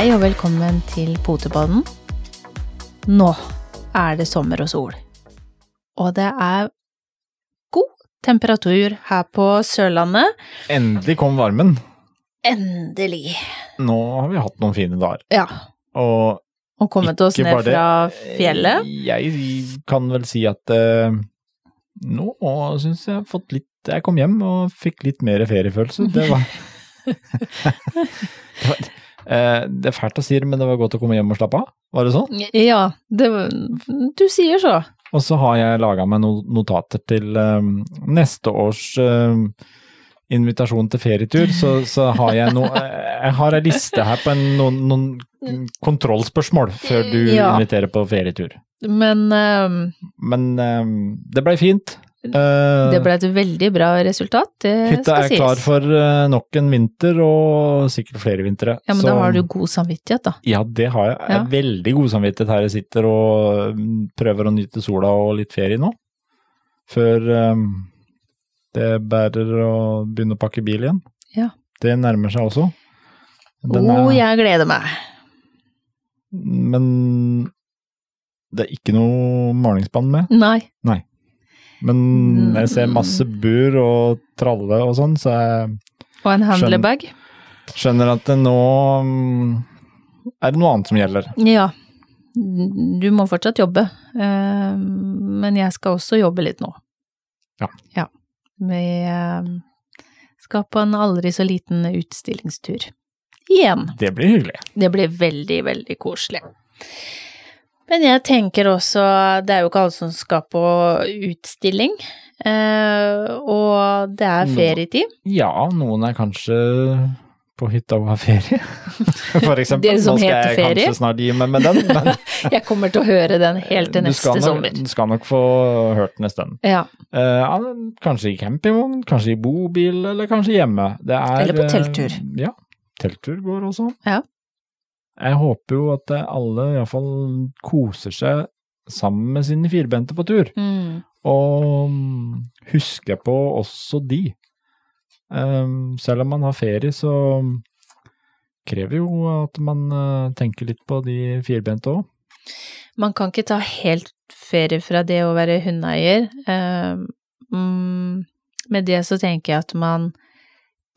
Hei og velkommen til Potepodden. Nå er det sommer og sol. Og det er god temperatur her på Sørlandet. Endelig kom varmen. Endelig. Nå har vi hatt noen fine dager. Ja. Og Og kommet oss ned fra fjellet. Jeg kan vel si at uh, nå syns jeg har fått litt Jeg kom hjem og fikk litt mer feriefølelse. Det var, det, var eh, det er fælt å si det, men det var godt å komme hjem og slappe av. Var det sånn? Ja, det, du sier så. Og så har jeg laga meg noen notater til um, neste års um, invitasjon til ferietur. Så, så har jeg noe Jeg har ei liste her på en, noen, noen kontrollspørsmål før du Ja. inviterer på ferietur. Men um, Men eh, det blei fint. Eh, det ble et veldig bra resultat, det Hytta skal er klar for eh, nok en vinter, og sikkert flere vintre. Ja, men Så- da har du god samvittighet, da. Ja, det har jeg. Jeg Ja. er veldig god samvittighet her jeg sitter og mm, prøver å nyte sola og litt ferie nå. Før um, det bærer å begynne å pakke bil igjen. Ja. Det nærmer seg også. Den er- jeg gleder meg. Men det er ikke noe malingsspann med. Nei. Men Mm. jeg ser masse bur og tralle og sånn, så jeg Og en handlebag. skjønner at det nå mm, er det noe annet som gjelder. Ja. Du må fortsatt jobbe, eh, men jeg skal også jobbe litt nå. Ja. Ja. Vi eh, skal på en aldri så liten utstillingstur. Igjen. Det blir hyggelig. Det blir veldig, veldig koselig. Men jeg tenker også, det er jo ikke alle som skal på utstilling, eh, og det er ferietid. Ja, noen er kanskje på hytta og har ferie, for eksempel. Det som Nå skal heter jeg ferie. kanskje snart gi meg med den, men Jeg kommer til å høre den helt til neste nok, sommer. Du skal nok få hørt den en stund. Ja. Eh, kanskje i campingvogn, kanskje i bobil, eller kanskje hjemme. Det er, Eller på telttur. eh, Ja, telttur går også. Ja. Jeg håper jo at alle iallfall koser seg sammen med sine firbente på tur. Mm. Og mm, husker på også de. Um, selv om man har ferie, så krever jo at man uh, tenker litt på de firbente òg. Man kan ikke ta helt ferie fra det å være hundeeier. Mm, med det så tenker jeg at man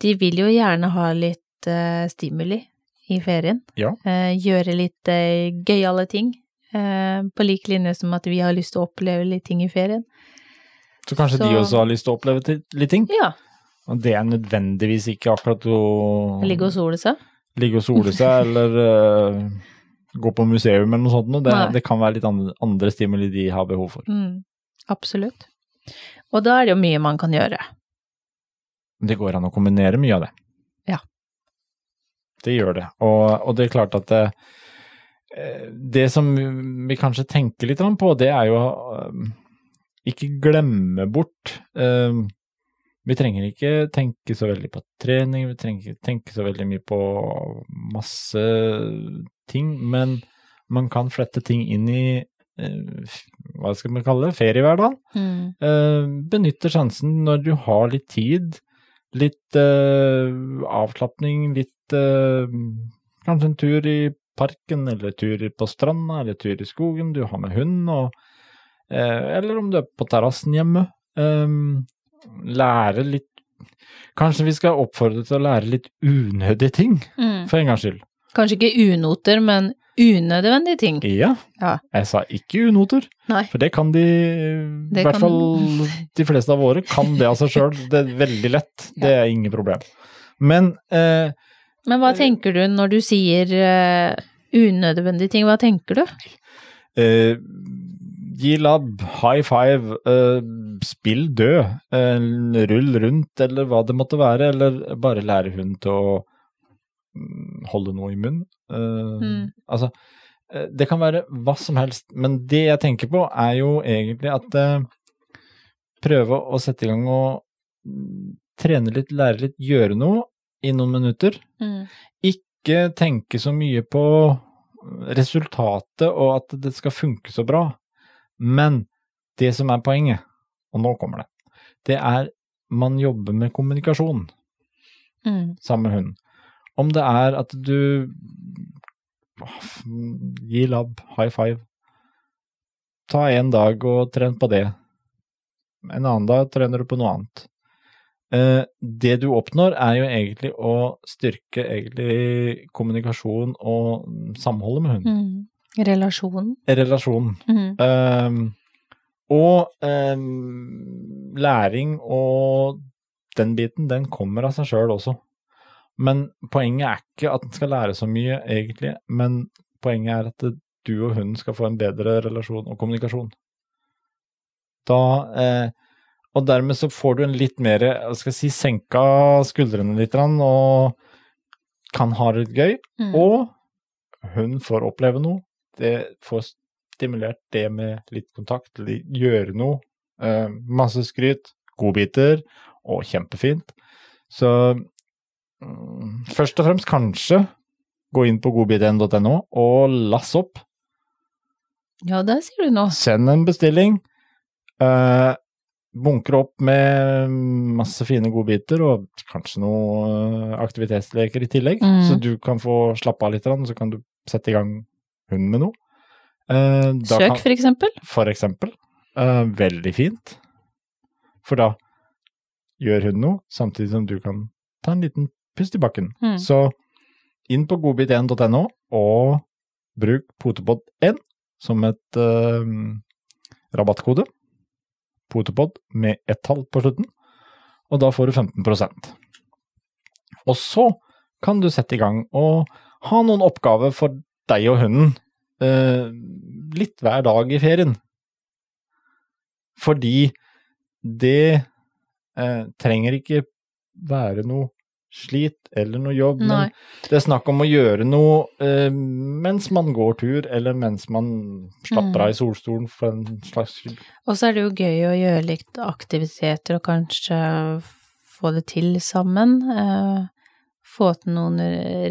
De vil jo gjerne ha litt uh, stimuli i ferien. Ja. Eh, gjøre litt eh, gøyale ting. eh, på lik linje som at vi har lyst til å oppleve litt ting i ferien. Så kanskje Så- de også har lyst til å oppleve litt ting. Ja. Og det er nødvendigvis ikke akkurat å Ligge og sole seg. ligge og sole seg, eller uh, gå på museum eller noe sånt. Det, det kan være litt andre, andre stimuli de har behov for. Mm, absolutt. Og da er det jo mye man kan gjøre. Det går an å kombinere mye av det. Ja. Det gjør det. Og, og det er klart at det, eh, det som vi kanskje tenker litt på, det er jo eh, ikke glemme bort eh, Vi trenger ikke tenke så veldig på trening, vi trenger ikke tenke så veldig mye på masse ting, men man kan flette ting inn i hva skal man kalle det, feriehverdagen. Mm. Benytter sjansen når du har litt tid, litt eh, avslapning, litt eh, Kanskje en tur i parken, eller tur på stranda, eller tur i skogen, du har med hund, og eh, Eller om du er på terrassen hjemme. Eh, lære litt Kanskje vi skal oppfordre til å lære litt unødige ting, Mm. for en gangs skyld. Kanskje ikke unoter, men unødvendige ting. Ja, Ja. jeg sa ikke unoter. Nei. For det kan de, i hvert kan- fall de fleste av våre, kan det av seg sjøl. Det er veldig lett. Det er ingen problem. Men eh, Men hva tenker du når du sier eh, unødvendige ting, hva tenker du? eh, gi labb, high five, eh, spill død, rull rundt, eller hva det måtte være, eller bare lære hun til å mm, holde noe i munnen. Eh, Mm. Altså, det kan være hva som helst, men det jeg tenker på er jo egentlig at prøve å sette i gang og mm, trene litt, lære litt, gjøre noe i noen minutter. Mm. Ikke tenke så mye på resultatet og at det skal funke så bra. Men det som er poenget, og nå kommer det, det er man jobber med kommunikasjon Mm. sammen med hunden. Om det er at du gi labb, high five. Ta en dag og tren på det. En annen dag trener du på noe annet. Eh, det du oppnår, er jo egentlig å styrke egentlig kommunikasjon og samholdet med hunden. Mm. Relasjonen. Relasjonen. Mm. Um, og um, læring og den biten, den kommer av seg sjøl også. Men poenget er ikke at den skal lære så mye, egentlig, men poenget er at du og hunden skal få en bedre relasjon og kommunikasjon. Da eh, Og dermed så får du en litt mer, jeg skal jeg si, senka skuldrene litt, og kan ha det gøy. Mm. Og hun får oppleve noe. Det får stimulert det med litt kontakt, gjøre noe. Eh, masse skryt, godbiter, og kjempefint. Så mm, først og fremst kanskje gå inn på godbit1.no og lass opp. Ja, det sier du nå. Send en bestilling. Eh, bunkre opp med masse fine godbiter og kanskje noe aktivitetsleker i tillegg, Mm. så du kan få slappe av litt, og så kan du sette i gang hunden med noe. Eh, Søk, kan- for eksempel. for eksempel. Eh, veldig fint. For da gjør hun noe, samtidig som du kan ta en liten pust i bakken. Mm. Så inn på godbit1.no og bruk potepod1 som et eh, rabattkode. Potepod med ett tall på slutten, og da får du 15% Og så kan du sette i gang og ha noen oppgaver for deg og hunden eh, litt hver dag i ferien. Fordi det eh, trenger ikke være noe slit eller noe jobb, Nei. men det er snakk om å gjøre noe eh, mens man går tur, eller mens man slapper Mm. av i solstolen for en slags skyld. Og så er det jo gøy å gjøre litt aktiviteter og kanskje få det til sammen. Eh, få til noen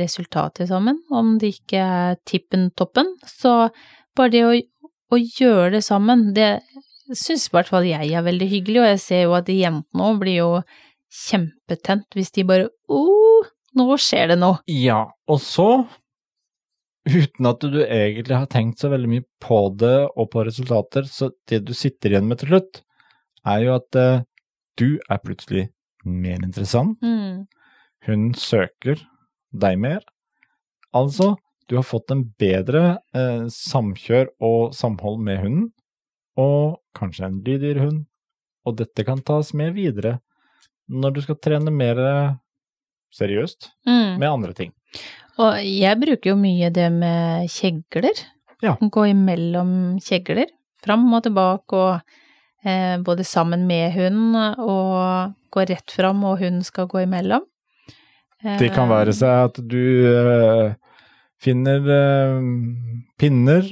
resultater sammen. Om det ikke er tippen toppen, så bare det å, å gjøre det sammen, det syns i hvert fall jeg er veldig hyggelig, og jeg ser jo at jentene òg blir jo kjempetent hvis de bare Å, nå skjer det noe. Ja, og så, uten at du egentlig har tenkt så veldig mye på det og på resultater, så det du sitter igjen med til slutt, er jo at eh, du er plutselig mer interessant. Mm. Hun søker deg mer. Altså, du har fått en bedre eh, samkjør og samhold med hunden, og kanskje en lydigere hund, og dette kan tas med videre når du skal trene mer eh, seriøst Mm. med andre ting. Og jeg bruker jo mye det med kjegler. Ja. Gå imellom kjegler, fram og tilbake, og eh, både sammen med hunden og gå rett fram, og hunden skal gå imellom. Det kan Eh, være seg at du eh, finner eh, pinner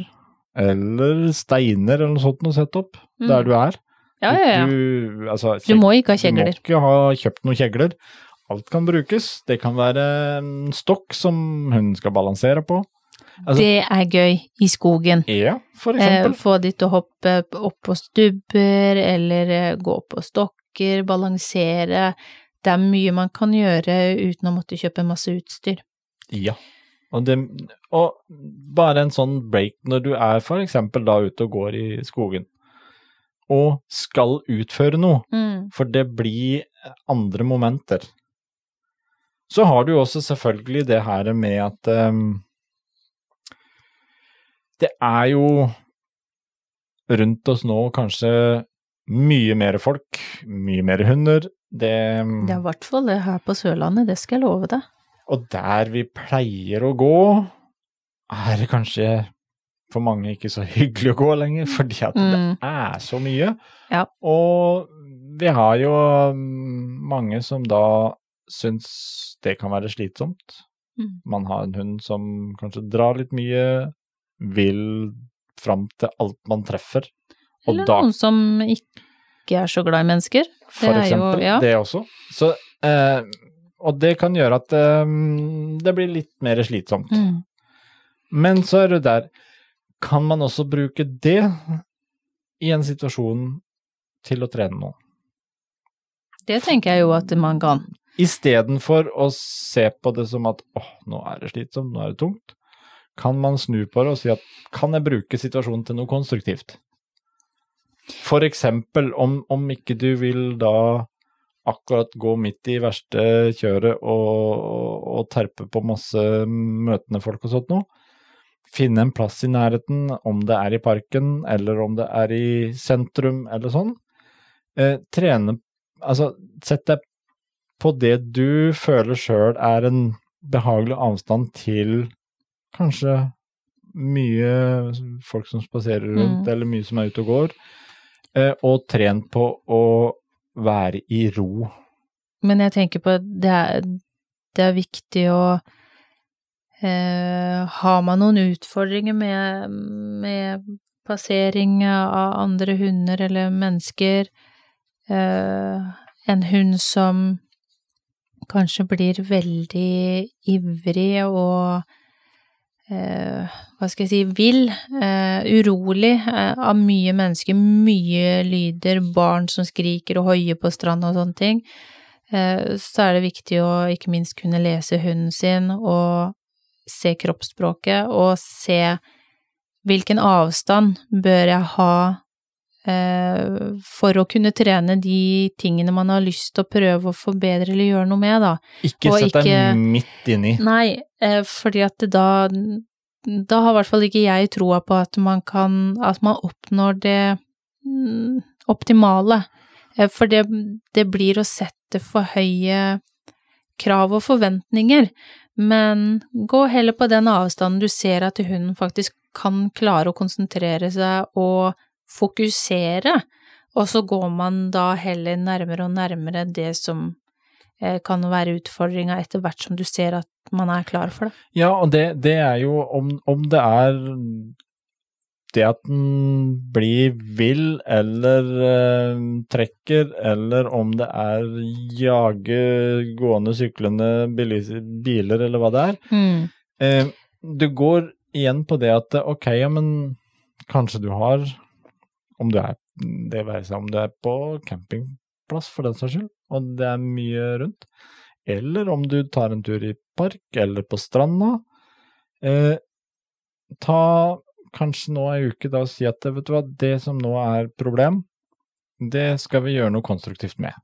eller steiner eller noe sånt å sette opp Mm. der du er. Ja, ja, ja. Du, altså, Du må ikke ha kjegler. Du må ikke ha kjøpt noen kjegler. Alt kan brukes. Det kan være en stokk som hun skal balansere på. Altså- det er gøy i skogen. Ja, for Eh, eksempel. få de til å hoppe opp på stubber, eller eh, gå på stokker, balansere. Det er mye man kan gjøre uten å måtte kjøpe masse utstyr. Ja. Og, det, og bare en sånn break når du er for eksempel da ute og går i skogen, og skal utføre noe, Mm. for det blir andre momenter. Så har du jo også selvfølgelig det her med at um, Det er jo rundt oss nå kanskje mye mer folk, mye mer hunder. Det, Det er i hvert fall det her på Sørlandet, det skal jeg love deg. og der vi pleier å gå, er det kanskje for mange ikke så hyggelig å gå lenger, fordi at Mm. det er så mye. Ja. Og vi har jo mm, mange som da syns det kan være slitsomt. Mm. Man har en hund som kanskje drar litt mye, vil fram til alt man treffer. Og Eller da noen som ikke er så glad i mennesker. for Det er jo- ja. Det også. Så, eh, og det kan gjøre at eh, det blir litt mer slitsomt. Mm. Men så er det der Kan man også bruke det i en situasjon til å trene noe? Det tenker jeg jo at man kan. Istedenfor å se på det som at åh, nå er det slitsomt, nå er det tungt, kan man snu på det og si at kan jeg bruke situasjonen til noe konstruktivt? For eksempel om, om ikke du vil da akkurat gå midt i verste kjøret og, og terpe på masse møtende folk og sånt noe. Finne en plass i nærheten, om det er i parken eller om det er i sentrum eller sånn. Eh, trene Altså, sett deg på det du føler sjøl er en behagelig avstand til kanskje mye folk som spaserer rundt, mm. eller mye som er ute og går, eh, og tren på å være i ro. Men jeg tenker på det er, det er viktig å eh, Har man noen utfordringer med, med passering av andre hunder eller mennesker, eh, en hund som kanskje blir veldig ivrig og eh, hva skal jeg si, vill, eh, urolig eh, av mye mennesker, mye lyder, barn som skriker og hoier på stranda og sånne ting, eh, så er det viktig å ikke minst kunne lese hunden sin og se kroppsspråket og se hvilken avstand bør jeg ha Eh, for å kunne trene de tingene man har lyst til å prøve å forbedre eller gjøre noe med, da. Ikke sett deg midt inni. Nei, eh, fordi at da Da har i hvert fall ikke jeg troa på at man kan At man oppnår det mm, optimale. Eh, for det, det blir å sette for høye krav og forventninger. Men gå heller på den avstanden du ser at hunden faktisk kan klare å konsentrere seg og fokusere, og så går man da heller nærmere og nærmere det som eh, kan være utfordringa etter hvert som du ser at man er klar for det. Ja, og det, det er jo om, om, det er det at den blir vill eller uh, trekker, eller om det er jage gående, syklende biler, eller hva det er. Mm. Uh, du går igjen på det at ok, ja, men kanskje du har om du er det være seg om du er på campingplass for den saks skyld, og det er mye rundt, eller om du tar en tur i park eller på stranda. Eh, ta kanskje nå ei uke da si at vet du hva, det som nå er problem, det skal vi gjøre noe konstruktivt med.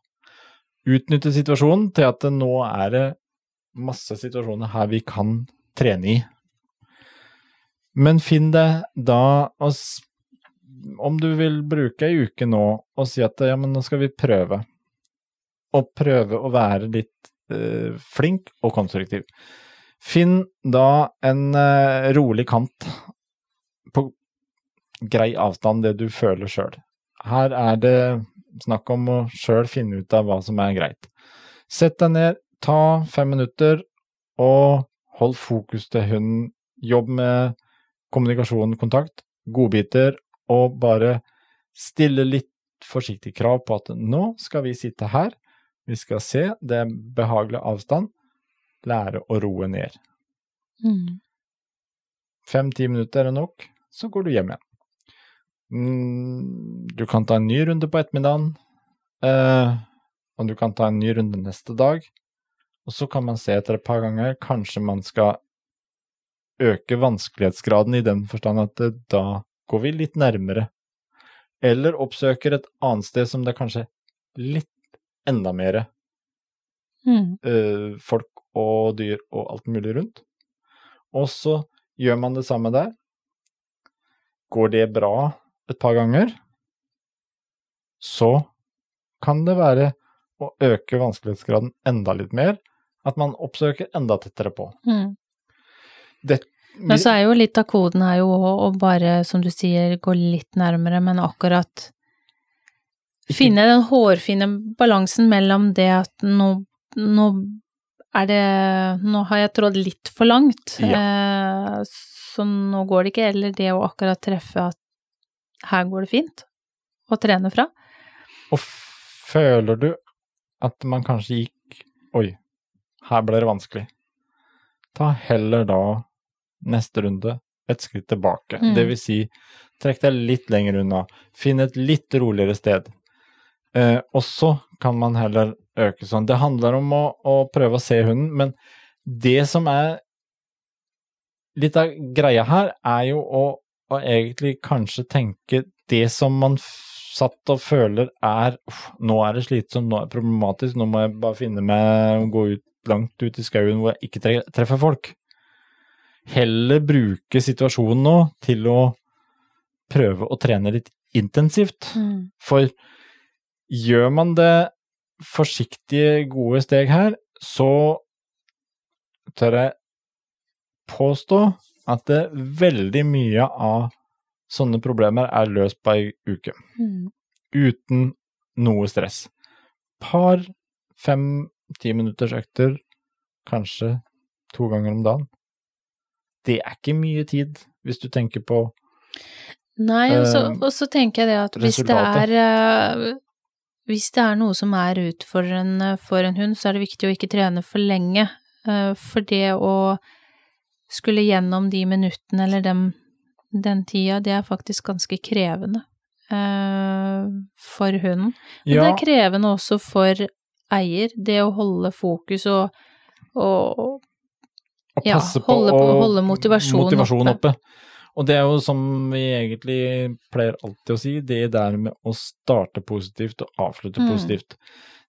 Utnytte situasjonen til at nå er det masse situasjoner her vi kan trene i. Men finn det da om du vil bruke ei uke nå og si at ja, men nå skal vi prøve, og prøve å være litt eh, flink og konstruktiv. Finn da en eh, rolig kant grei avstand, det du føler sjøl. Her er det snakk om å sjøl finne ut av hva som er greit. Sett deg ned, ta fem minutter, og hold fokus til hunden. Jobb med kommunikasjon, kontakt, godbiter og bare stille litt forsiktig krav på at nå skal vi sitte her, vi skal se, det er behagelig avstand, lære å roe ned. Mm. Fem-ti minutter er nok, så går du hjem igjen. Mm, du kan ta en ny runde på ettermiddagen, eh, og du kan ta en ny runde neste dag. Og så kan man se etter et par ganger, kanskje man skal øke vanskelighetsgraden i den forstand at da går vi litt nærmere. Eller oppsøker et annet sted som det er kanskje litt enda mer mm. uh, folk og dyr og alt mulig rundt. Og så gjør man det samme der. Går det bra et par ganger, så kan det være å øke vanskelighetsgraden enda litt mer, at man oppsøker enda tettere på. Mm. Det, men så er jo litt av koden her jo å bare, som du sier, gå litt nærmere, men akkurat finne den hårfine balansen mellom det at nå, nå er det Nå har jeg trådd litt for langt, ja. eh, så nå går det ikke, eller det å akkurat treffe at her går det fint å trene fra. Og føler du at man kanskje gikk Oi, her ble det vanskelig. Ta heller da neste runde et skritt tilbake. Mm. Det vil si, trekk deg litt lenger unna. Finn et litt roligere sted. Eh, og så kan man heller øke sånn. Det handler om å, å, prøve å se hunden, men det som er litt av greia her er jo å, å egentlig kanskje tenke det som man satt og føler er nå er det slitsomt, nå er det problematisk, nå må jeg bare finne meg og gå ut, langt ut i skauen hvor jeg ikke treffer folk. Heller bruke situasjonen nå til å prøve å trene litt intensivt. Mm. For gjør man det forsiktige, gode steg her, så tør jeg påstå at det veldig mye av sånne problemer er løst på ei uke. Mm. Uten noe stress. Par fem-ti minutters økter, kanskje to ganger om dagen. Det er ikke mye tid, hvis du tenker på Nei, og så, Eh, tenker jeg det at hvis det er eh, Hvis det er noe som er utfordrende for en hund, så er det viktig å ikke trene for lenge. Eh, For det å skulle gjennom de minuttene eller den, den tida, det er faktisk ganske krevende eh, for hunden. Og det er krevende også for eier, det å holde fokus og, og ja, holde på- holde motivasjonen motivasjonen oppe. oppe. Og det er jo som vi egentlig pleier alltid å si, det der med å starte positivt og avslutte Mm. positivt.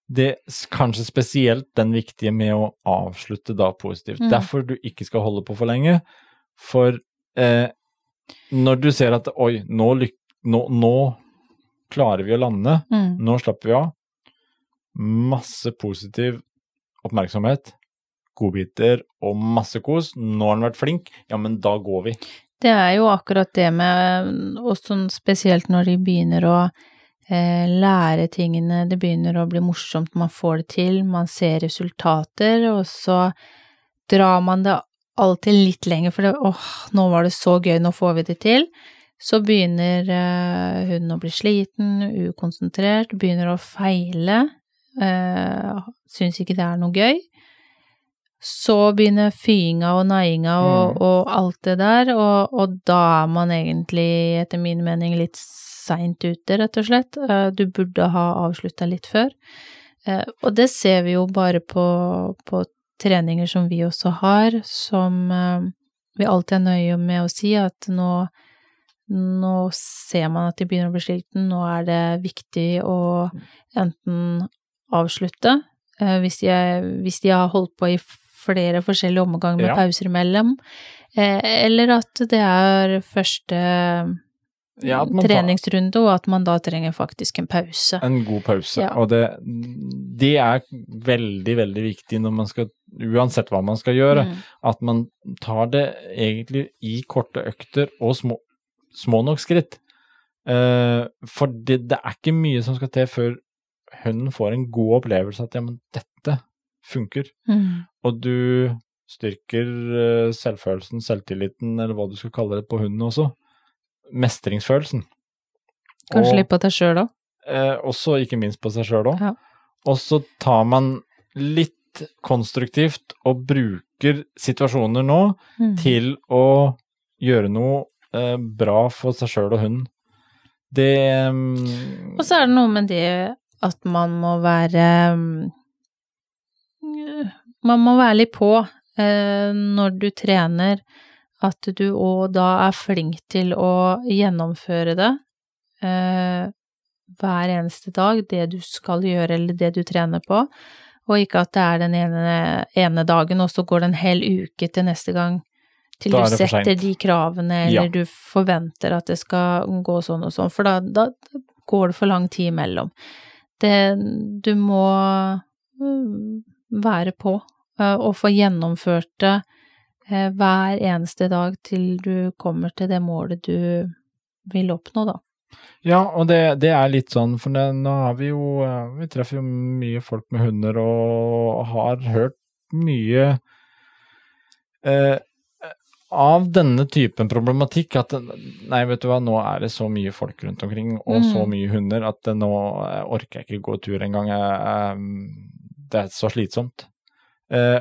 Det kanskje spesielt den viktige med å avslutte da positivt. Mm. Derfor du ikke skal holde på for lenge. For eh, når du ser at oi, nå, lyk nå, nå klarer vi å lande, mm, nå slapper vi av. Masse positiv oppmerksomhet, godbiter og masse kos. Nå har han vært flink, ja, men da går vi. Det er jo akkurat det med Og sånn spesielt når de begynner å eh, lære tingene, det begynner å bli morsomt, man får det til, man ser resultater, og så drar man det alltid litt lenger, for det, åh, nå var det så gøy, nå får vi det til. Så begynner hun å bli sliten, ukonsentrert, begynner å feile, eh, syns ikke det er noe gøy. Så begynner fyinga og naiinga og, Mm. og alt det der, og, og da er man egentlig, etter min mening, litt seint ute, rett og slett. Eh, Du burde ha avslutta litt før. Eh, Og det ser vi jo bare på, på treninger som vi også har, som eh, vi alltid er nøye med å si at nå, nå ser man at de begynner å bli sliten, nå er det viktig å enten avslutte, hvis de, hvis de har holdt på i flere forskjellige omganger med Ja. pauser imellom, eller at det er første Ja, treningsrunde, og at man da trenger faktisk en pause. En god pause. Ja. Og det, det er veldig, veldig viktig når man skal, uansett hva man skal gjøre, Mm. at man tar det egentlig i korte økter og små, små nok skritt. Eh, for det, det er ikke mye som skal til før hunden får en god opplevelse at ja, men dette funker. Mm. Og du styrker eh, selvfølelsen, selvtilliten, eller hva du skal kalle det på hunden også. Mestringsfølelsen. Kanskje Og- litt på seg sjøl òg. eh, også ikke minst på seg sjøl òg. Ja. Og så tar man litt konstruktivt og bruker situasjoner nå Mm. til å gjøre noe eh, bra for seg sjøl og hunden. Det um... Og så er det noe med det at man må være mm, Man må være litt på eh, når du trener, at du òg da er flink til å gjennomføre det eh, hver eneste dag, det du skal gjøre eller det du trener på, og ikke at det er den ene, ene dagen, og så går det en hel uke til neste gang. Til du er setter de kravene, eller Ja. du forventer at det skal gå sånn og sånn, for da, da går det for lang tid imellom. Det, du må mm, være på eh, og få gjennomført det hver eneste dag til du kommer til det målet du vil oppnå, da. Ja, og det, det er litt sånn, for det, nå har vi jo eh, Vi treffer jo mye folk med hunder og har hørt mye eh, av denne typen problematikk at nei, vet du hva, nå er det så mye folk rundt omkring og så Mm. mye hunder at nå eh, orker jeg ikke gå tur engang. Eh, Det er så slitsomt. Eh,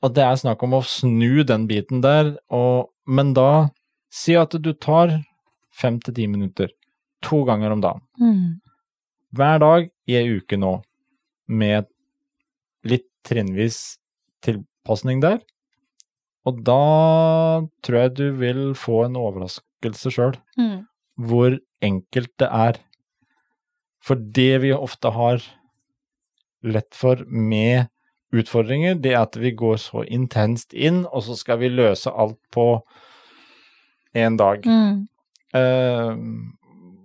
og det er snakk om å snu den biten der, og, men da si at du tar fem til ti minutter to ganger om dagen. Mm. Hver dag i ei uke nå, med litt trinnvis tilpasning der. Og da tror jeg du vil få en overraskelse sjøl, Mm. hvor enkelt det er. For det vi ofte har lett for med utfordringer, det er at vi går så intenst inn, og så skal vi løse alt på én dag. Mm. Eh,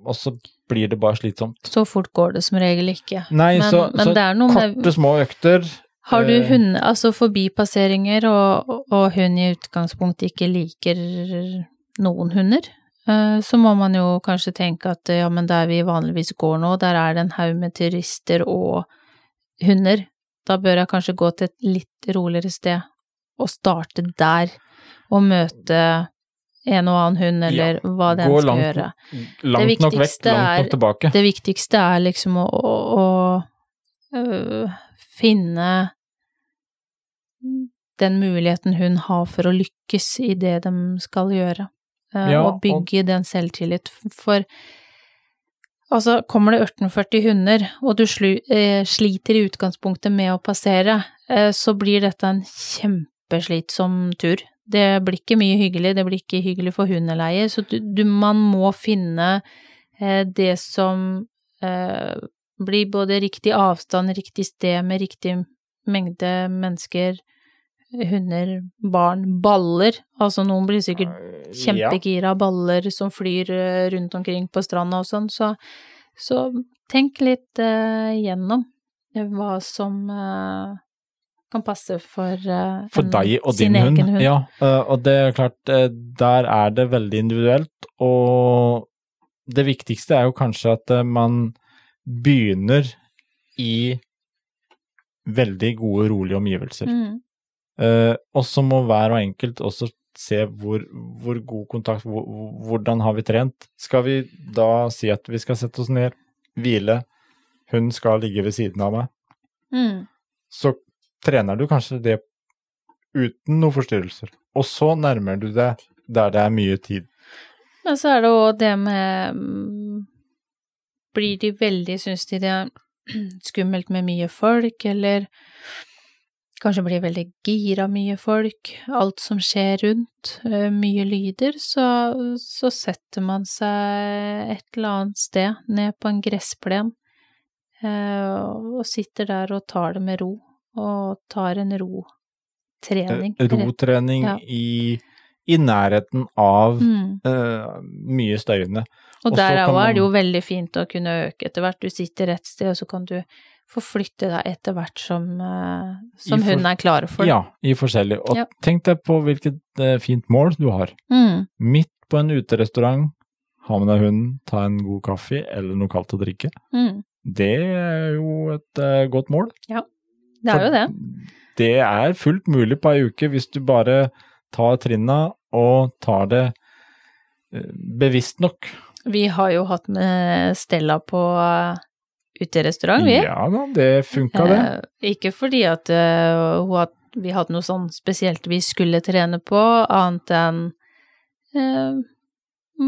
og så blir det bare slitsomt. Så fort går det som regel ikke. Nei, Men- så, men så noe med- korte, små økter Har du Eh. hund, altså forbipasseringer, og, og hun i utgangspunktet ikke liker noen hunder, eh, så må man jo kanskje tenke at ja, men der vi vanligvis går nå, der er det en haug med turister og hunder. Da bør jeg kanskje gå til et litt roligere sted og starte der, og møte en og annen hund, eller hva den skal langt, gjøre. langt nok vekk, langt nok er- tilbake. Det viktigste er liksom å, å, å øh, finne den muligheten hun har for å lykkes i det de skal gjøre, øh, Ja, og bygge den selvtillit. For altså, kommer det 1840 hunder, og du eh, sliter i utgangspunktet med å passere, eh, så blir dette en kjempeslitsom tur. Det blir ikke mye hyggelig, det blir ikke hyggelig for hundeleie, så du, du, man må finne eh, det som eh, blir både riktig avstand, riktig sted med riktig mengde mennesker, hunder, barn, baller. Altså noen blir sikkert kjempegira av baller som flyr eh, rundt omkring på stranda og sånn, så, så tenk litt uh, gjennom eh, hva som uh, kan passe for, uh, For deg og din hund. hund. Ja, og det er klart, der er det veldig individuelt, og det viktigste er jo kanskje at man begynner i veldig gode, rolige omgivelser. Mm. Eh, og så må hver og enkelt også se hvor, hvor god kontakt, hvor, hvordan har vi trent. Skal vi da si at vi skal sette oss ned, hvile, hun skal ligge ved siden av meg, Mm. så trener du kanskje det uten noen forstyrrelser. Og så nærmer du deg der det er mye tid. Men så er det òg det med Blir de veldig Syns de det er skummelt med mye folk, eller kanskje blir veldig gira mye folk, alt som skjer rundt, eh, mye lyder, så, så setter man seg et eller annet sted, ned på en gressplen, eh, og sitter der og tar det med ro, og tar en rotrening. Eh, Rotrening Ja. i, i nærheten av Mm. uh, mye støyende. Og Og der òg er det jo veldig fint å kunne øke etter hvert. Du sitter et sted, og så kan du forflytte deg etter hvert som, eh, som for- hun er klar for. Ja, i forskjellig. Og Ja. tenk deg på hvilket eh, fint mål du har. Mm, Midt på en uterestaurant, ha med deg hunden, ta en god kaffe eller noe kaldt å drikke. mm. Det er jo et uh, godt mål. Ja, Det er jo det. Det er fullt mulig på ei uke hvis du bare tar trinna og tar det bevisst nok. Vi har jo hatt med Stella på uterestaurant, vi. Ja da, det funka det. Eh, ikke fordi at uh, hun had, vi hadde noe sånn spesielt vi skulle trene på, annet enn eh,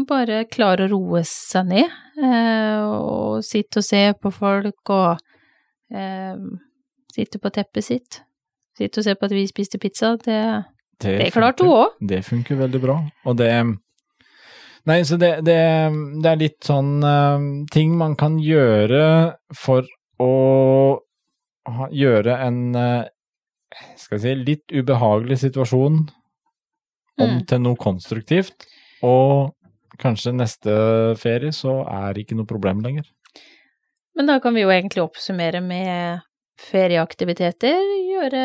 bare klare å roe seg ned, eh, og sitte og se på folk, og eh, sitte på teppet sitt. Sitte og se på at vi spiste pizza, det, det klarte hun òg. Det funker veldig bra. Og det Nei, så det, det, det er litt sånn uh, ting man kan gjøre for å ha, gjøre en uh, skal jeg si, litt ubehagelig situasjon om Mm. til noe konstruktivt. Og kanskje neste ferie så er det ikke noe problem lenger. Men da kan vi jo egentlig oppsummere med ferieaktiviteter, gjøre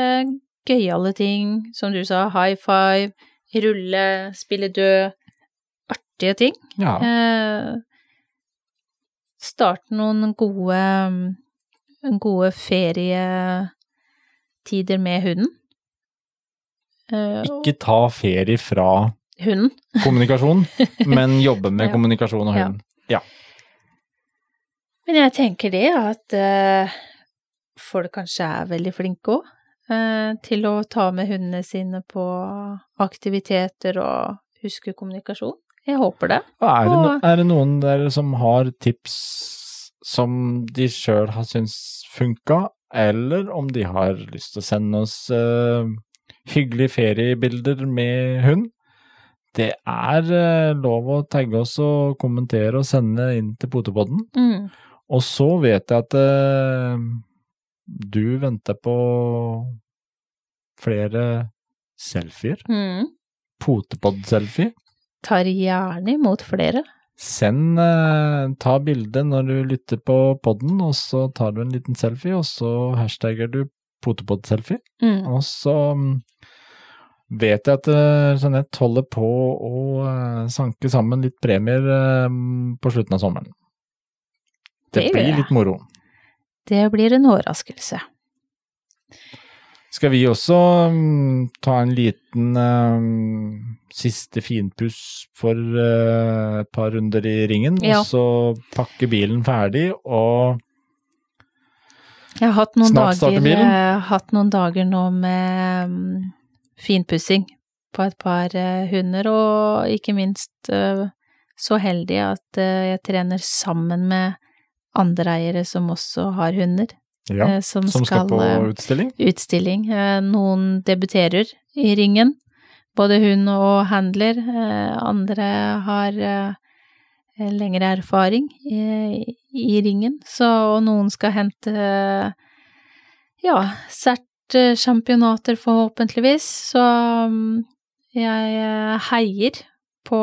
gøyale ting, som du sa, high five, rulle, spille død, artige ting. Ja, Eh, starte noen gode, gode ferietider med hunden. Eh, ikke ta ferie fra Hunden. kommunikasjon, men jobbe med Ja. kommunikasjon og Ja. ja. Men jeg tenker det at eh, folk kanskje er veldig flinke òg, til å ta med hundene sine på aktiviteter og huske kommunikasjon. Jeg håper det. Er det, no, er det noen der som har tips som de sjøl har syntes funka, eller om de har lyst til å sende oss uh, hyggelige feriebilder med hund. Det er uh, lov å tagge oss og kommentere og sende inn til Potepodden. Mm. Og så vet jeg at uh, du venter på flere selfier. Mm. Potepod-selfie. Tar gjerne imot flere. Send eh, Ta bilde når du lytter på podden, og så tar du en liten selfie, og så hashtagger du potepod-selfie. Mm. Og så mm, vet jeg at eh, Jeanette holder på å eh, sanke sammen litt premier på slutten av sommeren. Det, Det blir litt moro. Det blir en overraskelse. Skal vi også um, ta en liten um, siste finpuss for uh, et par runder i ringen, Ja. og så pakke bilen ferdig og Jeg har hatt noen, Snart starte dager, Jeg har hatt noen dager nå med um, finpussing på et par uh, hunder, og ikke minst uh, så heldig at eh, jeg trener sammen med andre eiere som også har hunder, ja, eh, som, som skal på eh, utstilling. utstilling. Eh, Noen debuterer i ringen, både hun og handler. Eh, Andre har eh, lengre erfaring i, i ringen, så og noen skal hente ja, CERT-championater forhåpentligvis, så mm, jeg heier på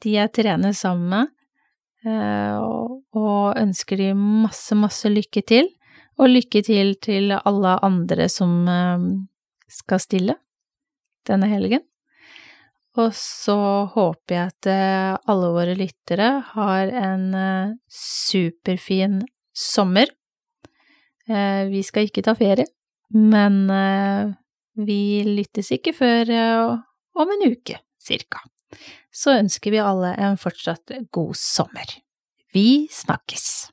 de jeg trener sammen med, og ønsker de masse, masse lykke til. Og lykke til til alle andre som eh, skal stille denne helgen. Og så håper jeg at eh, alle våre lyttere har en eh, superfin sommer. Vi skal ikke ta ferie, men vi lyttes ikke før om en uke, cirka. Så ønsker vi alle en fortsatt god sommer. Vi snakkes!